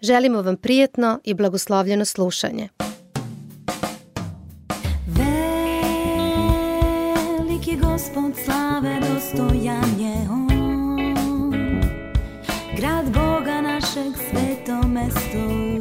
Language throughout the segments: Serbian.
Želimo vam prijetno i blagoslovljeno slušanje. Veliki gospod slave dostojan je on, grad Boga našeg sveto mesto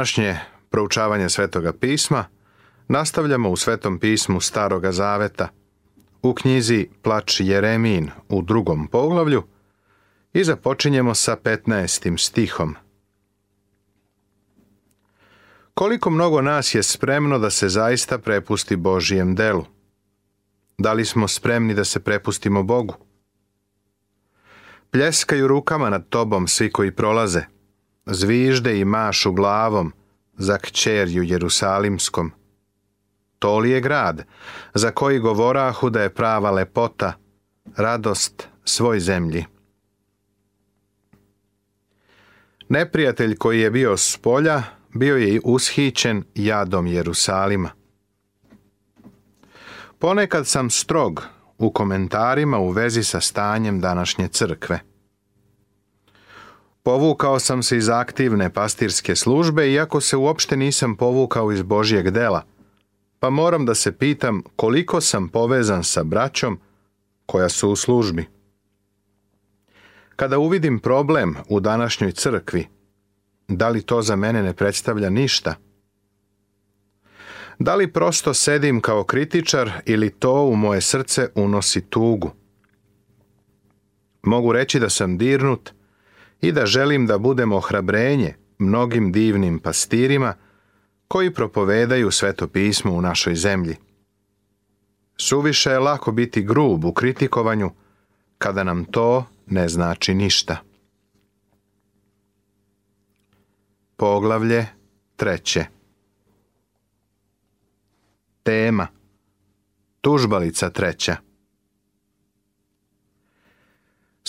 Današnje proučavanje Svetoga pisma nastavljamo u Svetom pismu Staroga Zaveta, u knjizi Plač Jeremin u drugom poglavlju i započinjemo sa 15. stihom. Koliko mnogo nas je spremno da se zaista prepusti Božijem delu? Da li smo spremni da se prepustimo Bogu? Pljeskaju rukama nad tobom svi koji prolaze – zvižde i mašu glavom za kćerju Jerusalimskom. To li je grad, za koji govorahu da je prava lepota, radost svoj zemlji. Neprijatelj koji je bio s polja, bio je i ushićen jadom Jerusalima. Ponekad sam strog u komentarima u vezi sa stanjem današnje crkve. Povukao sam se iz aktivne pastirske službe, iako se uopšte nisam povukao iz Božjeg dela, pa moram da se pitam koliko sam povezan sa braćom koja su u službi. Kada uvidim problem u današnjoj crkvi, da li to za mene ne predstavlja ništa? Da li prosto sedim kao kritičar ili to u moje srce unosi tugu? Mogu reći da sam dirnut, i da želim da budem ohrabrenje mnogim divnim pastirima koji propovedaju sveto pismo u našoj zemlji. Suviše je lako biti grub u kritikovanju kada nam to ne znači ništa. Poglavlje treće Tema Tužbalica treća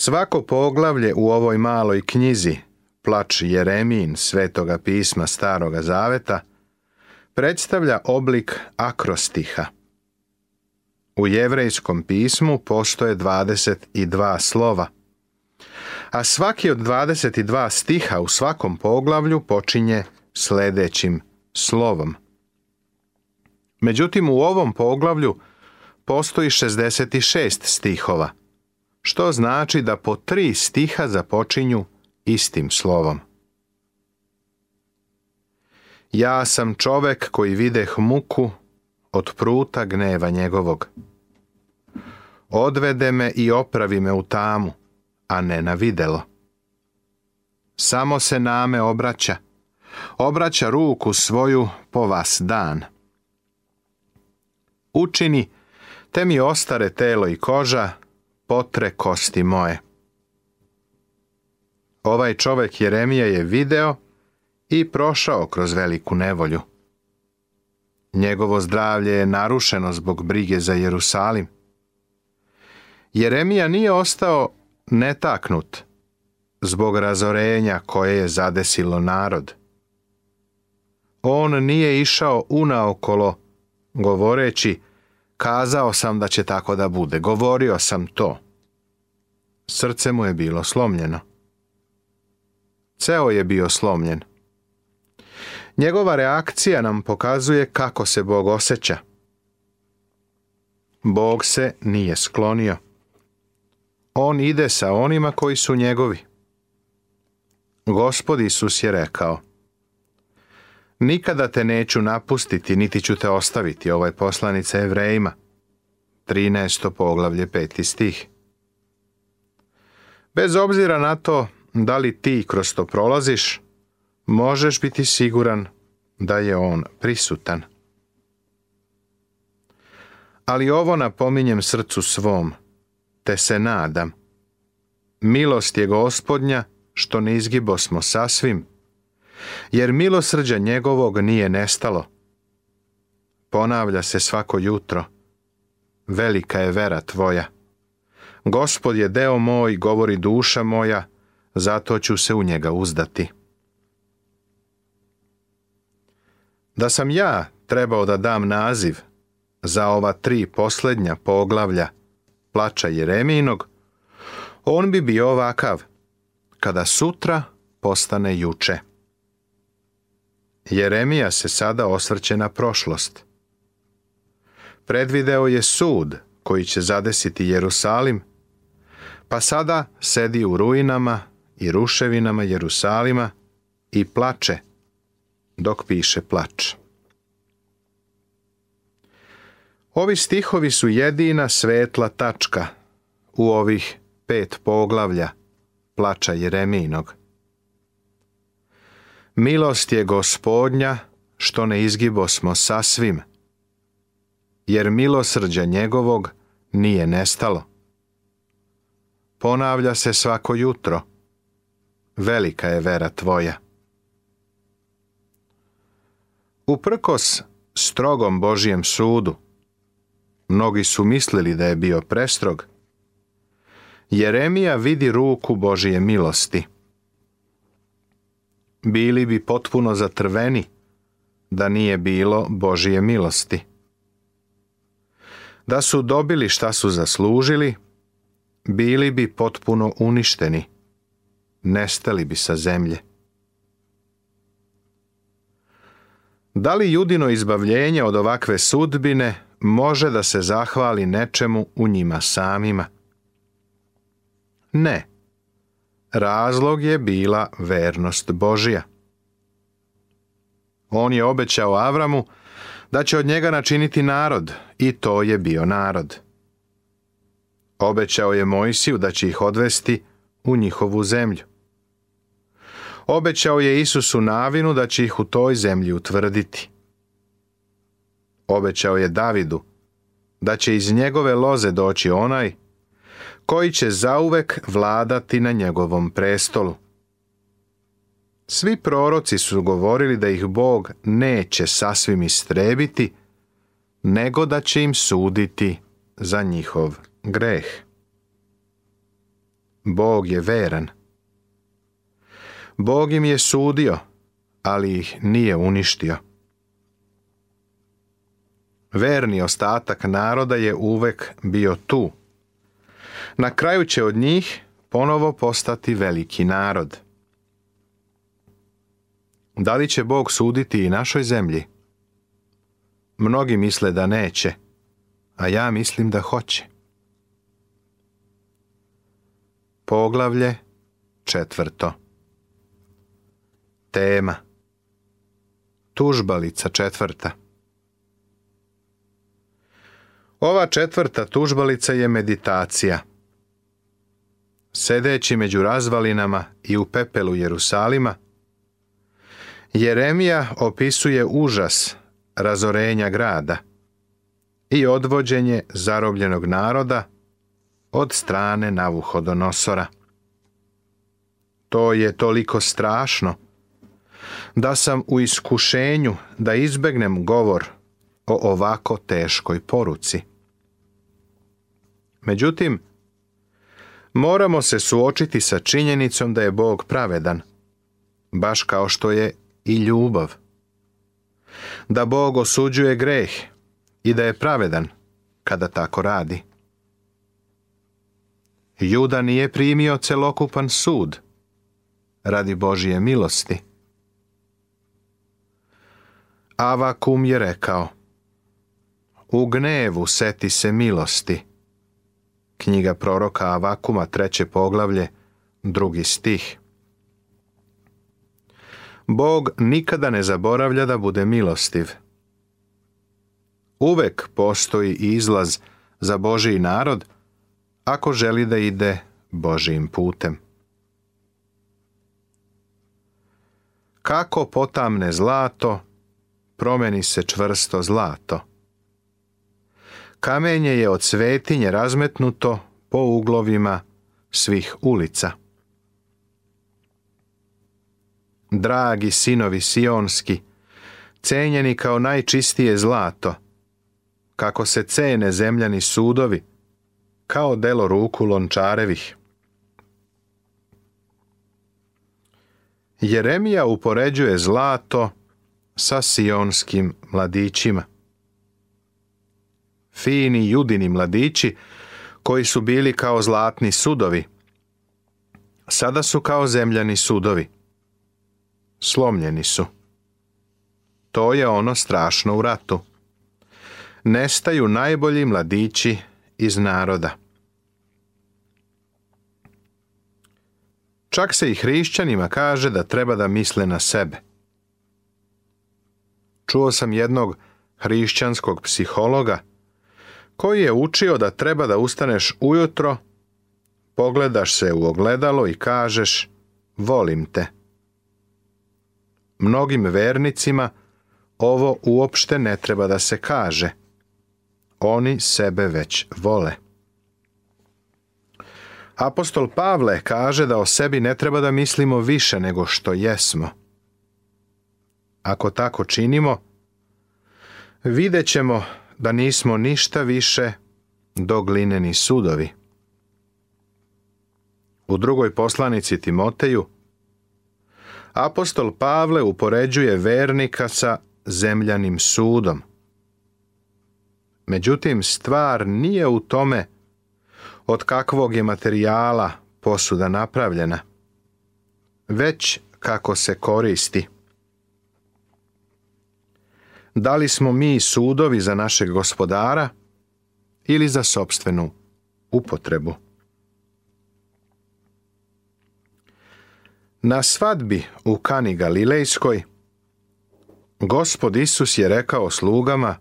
Svako poglavlje u ovoj maloj knjizi, plač Jeremijin svetoga pisma Staroga Zaveta, predstavlja oblik akrostiha. U jevrejskom pismu postoje 22 slova, a svaki od 22 stiha u svakom poglavlju počinje sledećim slovom. Međutim, u ovom poglavlju postoji 66 stihova – što znači da po tri stiha započinju istim slovom. Ja sam čovek koji videh muku od pruta gneva njegovog. Odvede me i opravi me u tamu, a ne na videlo. Samo se name obraća, obraća ruku svoju po vas dan. Učini, te mi ostare telo i koža, potre kosti moje. Ovaj čovjek Jeremija je video i prošao kroz veliku nevolju. Njegovo zdravlje je narušeno zbog brige za Jerusalim. Jeremija nije ostao netaknut zbog razorenja koje je zadesilo narod. On nije išao unaokolo govoreći Kazao sam da će tako da bude, govorio sam to. Srce mu je bilo slomljeno. Ceo je bio slomljen. Njegova reakcija nam pokazuje kako se Bog osjeća. Bog se nije sklonio. On ide sa onima koji su njegovi. Gospod Isus je rekao, Nikada te neću napustiti, niti ću te ostaviti, ovaj poslanica Evrejima. 13. poglavlje 5. stih. Bez obzira na to da li ti kroz to prolaziš, možeš biti siguran da je on prisutan. Ali ovo napominjem srcu svom, te se nadam. Milost je gospodnja, što ne izgibo smo sasvim, jer milosrđe njegovog nije nestalo. Ponavlja se svako jutro. Velika je vera tvoja. Gospod je deo moj, govori duša moja, zato ću se u njega uzdati. Da sam ja trebao da dam naziv za ova tri posljednja poglavlja plača Jeremijinog, on bi bio ovakav, kada sutra postane juče. Jeremija se sada osvrće na prošlost. Predvideo je sud koji će zadesiti Jerusalim, pa sada sedi u ruinama i ruševinama Jerusalima i plače dok piše plač. Ovi stihovi su jedina svetla tačka u ovih pet poglavlja plača Jeremijinog. Milost je gospodnja, što ne izgibo smo sasvim, jer milosrđe njegovog nije nestalo. Ponavlja se svako jutro, velika je vera tvoja. Uprkos strogom Božijem sudu, mnogi su mislili da je bio prestrog, Jeremija vidi ruku Božije milosti bili bi potpuno zatrveni da nije bilo Božije milosti. Da su dobili šta su zaslužili, bili bi potpuno uništeni, nestali bi sa zemlje. Da li judino izbavljenje od ovakve sudbine može da se zahvali nečemu u njima samima? Ne razlog je bila vernost Božija. On je obećao Avramu da će od njega načiniti narod i to je bio narod. Obećao je Mojsiju da će ih odvesti u njihovu zemlju. Obećao je Isusu navinu da će ih u toj zemlji utvrditi. Obećao je Davidu da će iz njegove loze doći onaj koji će zauvek vladati na njegovom prestolu. Svi proroci su govorili da ih Bog neće sasvim istrebiti, nego da će im suditi za njihov greh. Bog je veran. Bog im je sudio, ali ih nije uništio. Verni ostatak naroda je uvek bio tu, na kraju će od njih ponovo postati veliki narod. Da li će Bog suditi i našoj zemlji? Mnogi misle da neće, a ja mislim da hoće. Poglavlje četvrto Tema Tužbalica četvrta Ova četvrta tužbalica je meditacija – sedeći među razvalinama i u pepelu Jerusalima, Jeremija opisuje užas razorenja grada i odvođenje zarobljenog naroda od strane Navuhodonosora. To je toliko strašno da sam u iskušenju da izbegnem govor o ovako teškoj poruci. Međutim, moramo se suočiti sa činjenicom da je Bog pravedan, baš kao što je i ljubav. Da Bog osuđuje greh i da je pravedan kada tako radi. Juda nije primio celokupan sud radi Božije milosti. Avakum je rekao, u gnevu seti se milosti knjiga proroka Avakuma, treće poglavlje, drugi stih. Bog nikada ne zaboravlja da bude milostiv. Uvek postoji izlaz za Božiji narod ako želi da ide Božijim putem. Kako potamne zlato, promeni se čvrsto zlato. Kamenje je od svetinje razmetnuto po uglovima svih ulica. Dragi sinovi sionski, cenjeni kao najčistije zlato, kako se cene zemljani sudovi, kao delo ruku lončarevih. Jeremija upoređuje zlato sa sionskim mladićima fini judini mladići koji su bili kao zlatni sudovi. Sada su kao zemljani sudovi. Slomljeni su. To je ono strašno u ratu. Nestaju najbolji mladići iz naroda. Čak se i hrišćanima kaže da treba da misle na sebe. Čuo sam jednog hrišćanskog psihologa koji je učio da treba da ustaneš ujutro, pogledaš se u ogledalo i kažeš volim te. Mnogim vernicima ovo uopšte ne treba da se kaže. Oni sebe već vole. Apostol Pavle kaže da o sebi ne treba da mislimo više nego što jesmo. Ako tako činimo, vidjet ćemo da nismo ništa više do glineni sudovi. U drugoj poslanici Timoteju apostol Pavle upoređuje vernika sa zemljanim sudom. Međutim, stvar nije u tome od kakvog je materijala posuda napravljena, već kako se koristi da li smo mi sudovi za našeg gospodara ili za sobstvenu upotrebu. Na svadbi u Kani Galilejskoj, gospod Isus je rekao slugama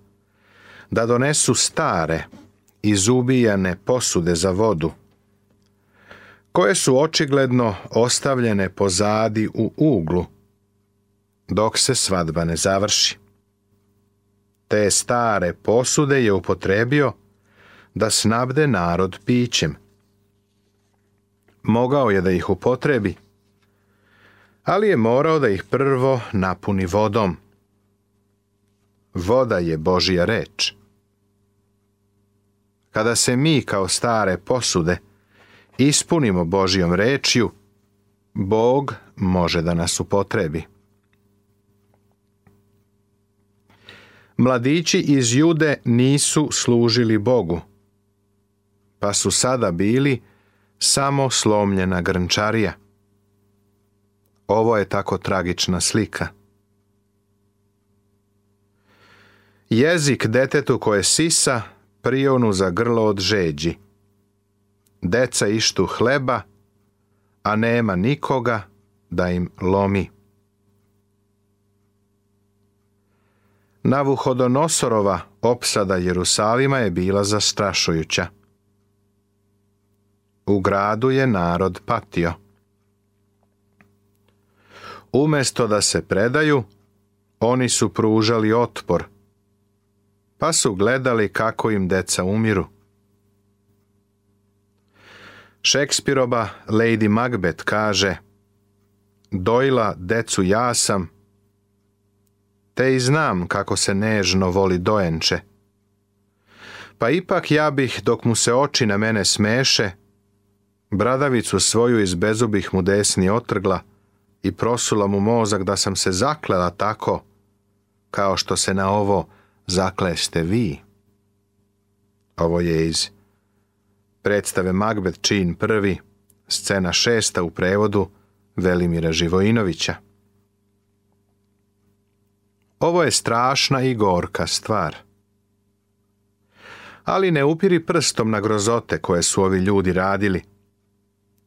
da donesu stare, izubijane posude za vodu, koje su očigledno ostavljene pozadi u uglu, dok se svadba ne završi te stare posude je upotrebio da snabde narod pićem. Mogao je da ih upotrebi, ali je morao da ih prvo napuni vodom. Voda je Božja reč. Kada se mi kao stare posude ispunimo Božijom rečju, Bog može da nas upotrebi. mladići iz Jude nisu služili Bogu, pa su sada bili samo slomljena grnčarija. Ovo je tako tragična slika. Jezik detetu koje sisa prionu za grlo od žeđi. Deca ištu hleba, a nema nikoga da im lomi. Navuhodonosorova opsada Jerusalima je bila zastrašujuća. U gradu je narod patio. Umesto da se predaju, oni su pružali otpor, pa su gledali kako im deca umiru. Šekspiroba Lady Macbeth kaže Dojla decu ja sam, te i znam kako se nežno voli dojenče. Pa ipak ja bih, dok mu se oči na mene smeše, bradavicu svoju iz bezubih mu desni otrgla i prosula mu mozak da sam se zaklela tako, kao što se na ovo zakleste vi. Ovo je iz predstave Magbet čin prvi, scena šesta u prevodu Velimira Živojinovića. Ovo je strašna i gorka stvar. Ali ne upiri prstom na grozote koje su ovi ljudi radili,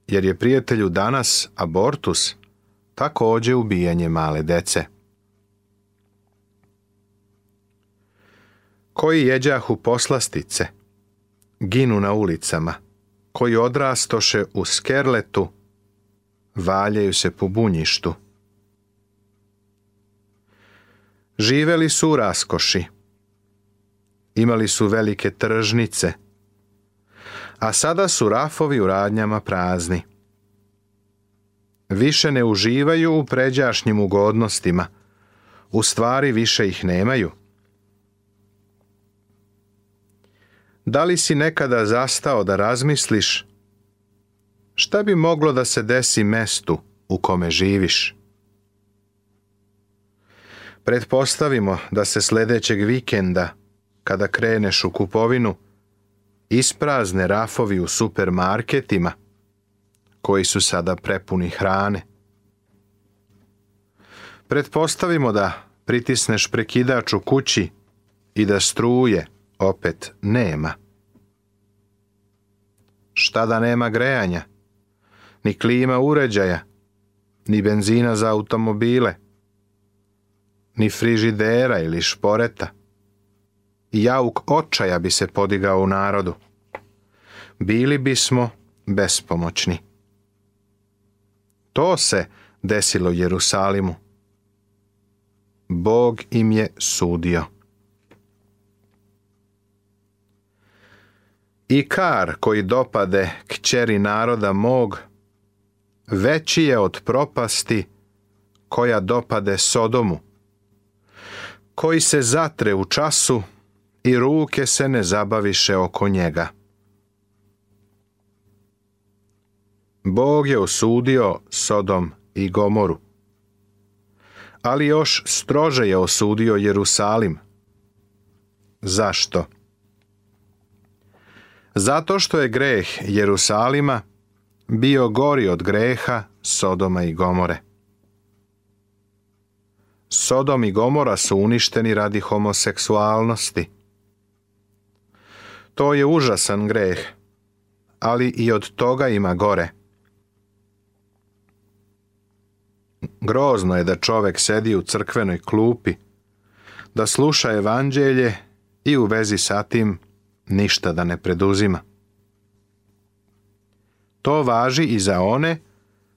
jer je prijatelju danas abortus također ubijanje male dece. Koji jeđahu poslastice, ginu na ulicama, koji odrastoše u skerletu, valjaju se po bunjištu. Živeli su u raskoši. Imali su velike tržnice. A sada su rafovi u radnjama prazni. Više ne uživaju u pređašnjim ugodnostima. U stvari više ih nemaju. Da li si nekada zastao da razmisliš šta bi moglo da se desi mestu u kome živiš? Pretpostavimo da se sljedećeg vikenda, kada kreneš u kupovinu, isprazne rafovi u supermarketima, koji su sada prepuni hrane. Pretpostavimo da pritisneš prekidač u kući i da struje opet nema. Šta da nema grejanja, ni klima uređaja, ni benzina za automobile, ni frižidera ili šporeta. Jauk očaja bi se podigao u narodu. Bili bismo bespomoćni. To se desilo Jerusalimu. Bog im je sudio. I kar koji dopade kćeri naroda mog, veći je od propasti koja dopade Sodomu koji se zatre u času i ruke se ne zabaviše oko njega. Bog je osudio Sodom i Gomoru. Ali još strože je osudio Jerusalim. Zašto? Zato što je greh Jerusalima bio gori od greha Sodoma i Gomore. Sodom i Gomora su uništeni radi homoseksualnosti. To je užasan greh, ali i od toga ima gore. Grozno je da čovek sedi u crkvenoj klupi, da sluša evanđelje i u vezi sa tim ništa da ne preduzima. To važi i za one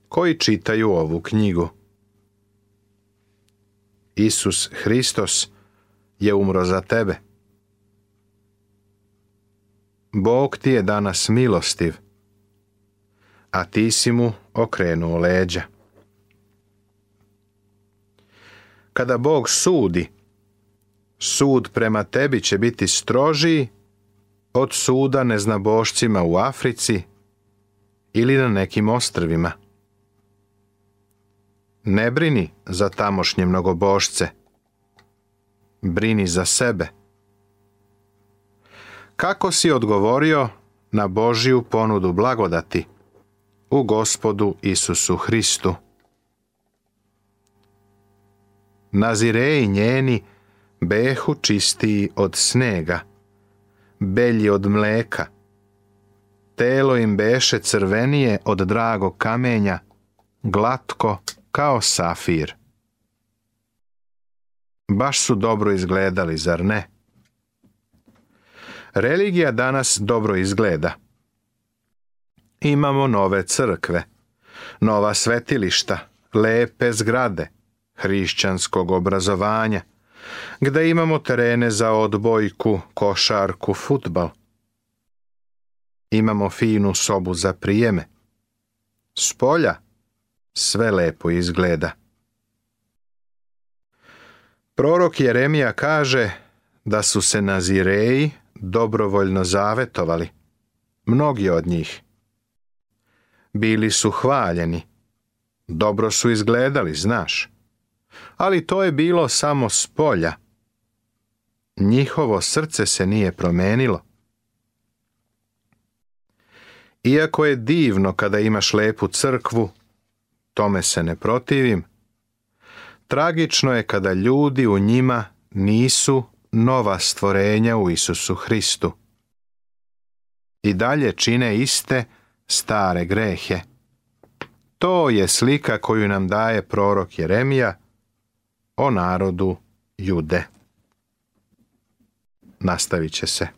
koji čitaju ovu knjigu. Isus Hristos je umro za tebe. Bog ti je danas milostiv, a ti si mu okrenuo leđa. Kada Bog sudi, sud prema tebi će biti strožiji od suda neznabošcima u Africi ili na nekim ostrvima. Ne brini za tamošnje mnogobošce. Brini za sebe. Kako si odgovorio na Božiju ponudu blagodati u Gospodu Isusu Hristu? Nazireji njeni behu čistiji od snega, belji od mleka. Telo im beše crvenije od drago kamenja, glatko kao safir. Baš su dobro izgledali, zar ne? Religija danas dobro izgleda. Imamo nove crkve, nova svetilišta, lepe zgrade, hrišćanskog obrazovanja, gdje imamo terene za odbojku, košarku, futbal. Imamo finu sobu za prijeme. Spolja, polja sve lepo izgleda. Prorok Jeremija kaže da su se nazireji dobrovoljno zavetovali, mnogi od njih. Bili su hvaljeni, dobro su izgledali, znaš, ali to je bilo samo s polja. Njihovo srce se nije promenilo. Iako je divno kada imaš lepu crkvu, tome se ne protivim. Tragično je kada ljudi u njima nisu nova stvorenja u Isusu Hristu. I dalje čine iste stare grehe. To je slika koju nam daje prorok Jeremija o narodu Jude. Nastavit će se.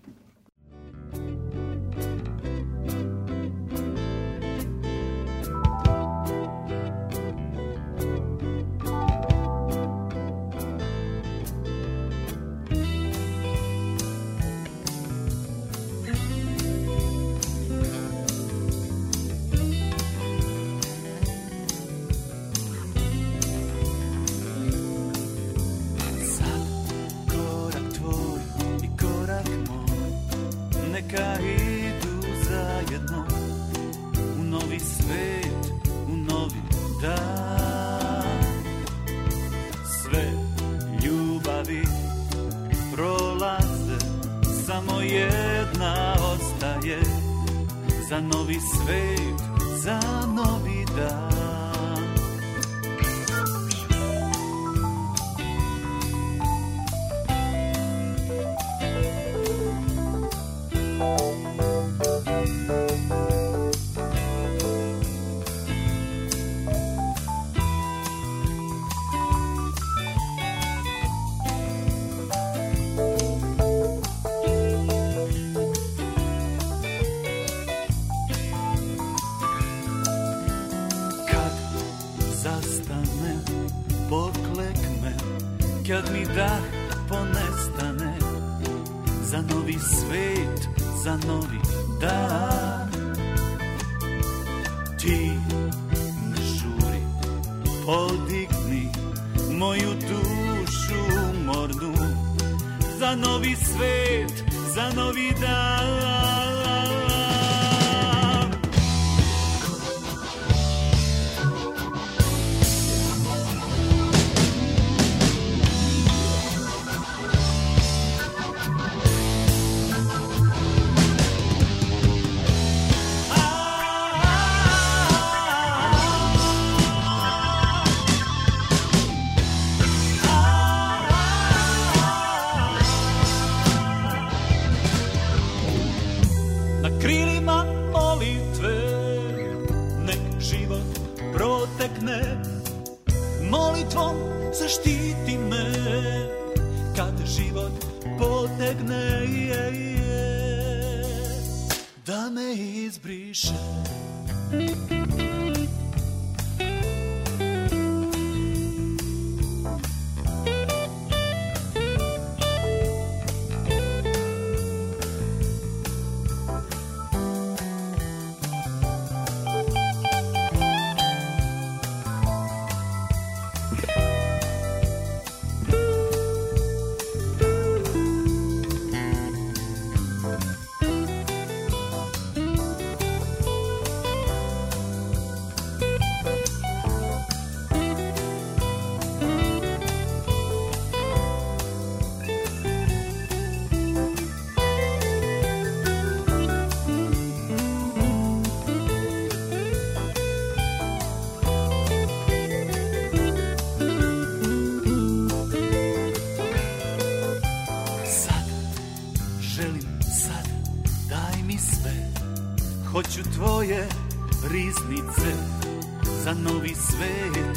Baby.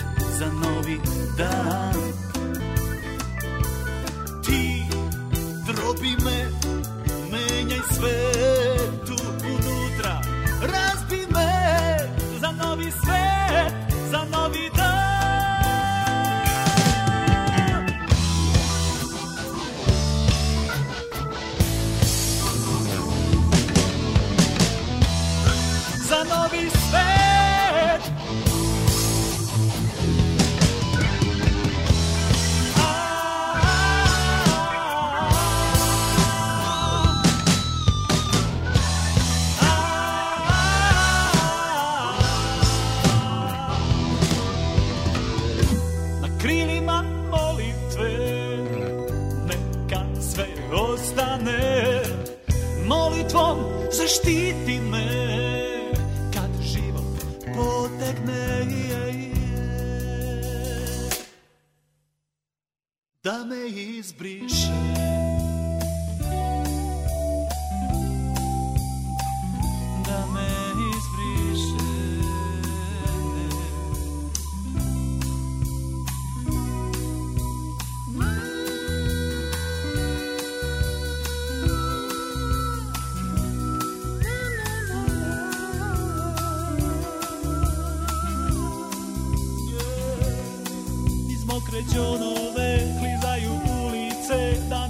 Đonove klizaju ulice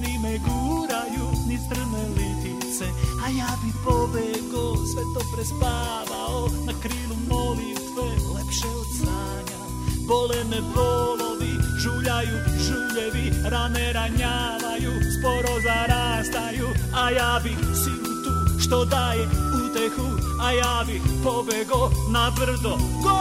ni me guraju ni strne litice A ja bi pobego sve to prespavao Na krilu molitve lepše od sanja Bole me bolovi, žuljaju žuljevi Rane ranjavaju, sporo zarastaju A ja bi silu tu što daje utehu A ja bi pobego na brdo go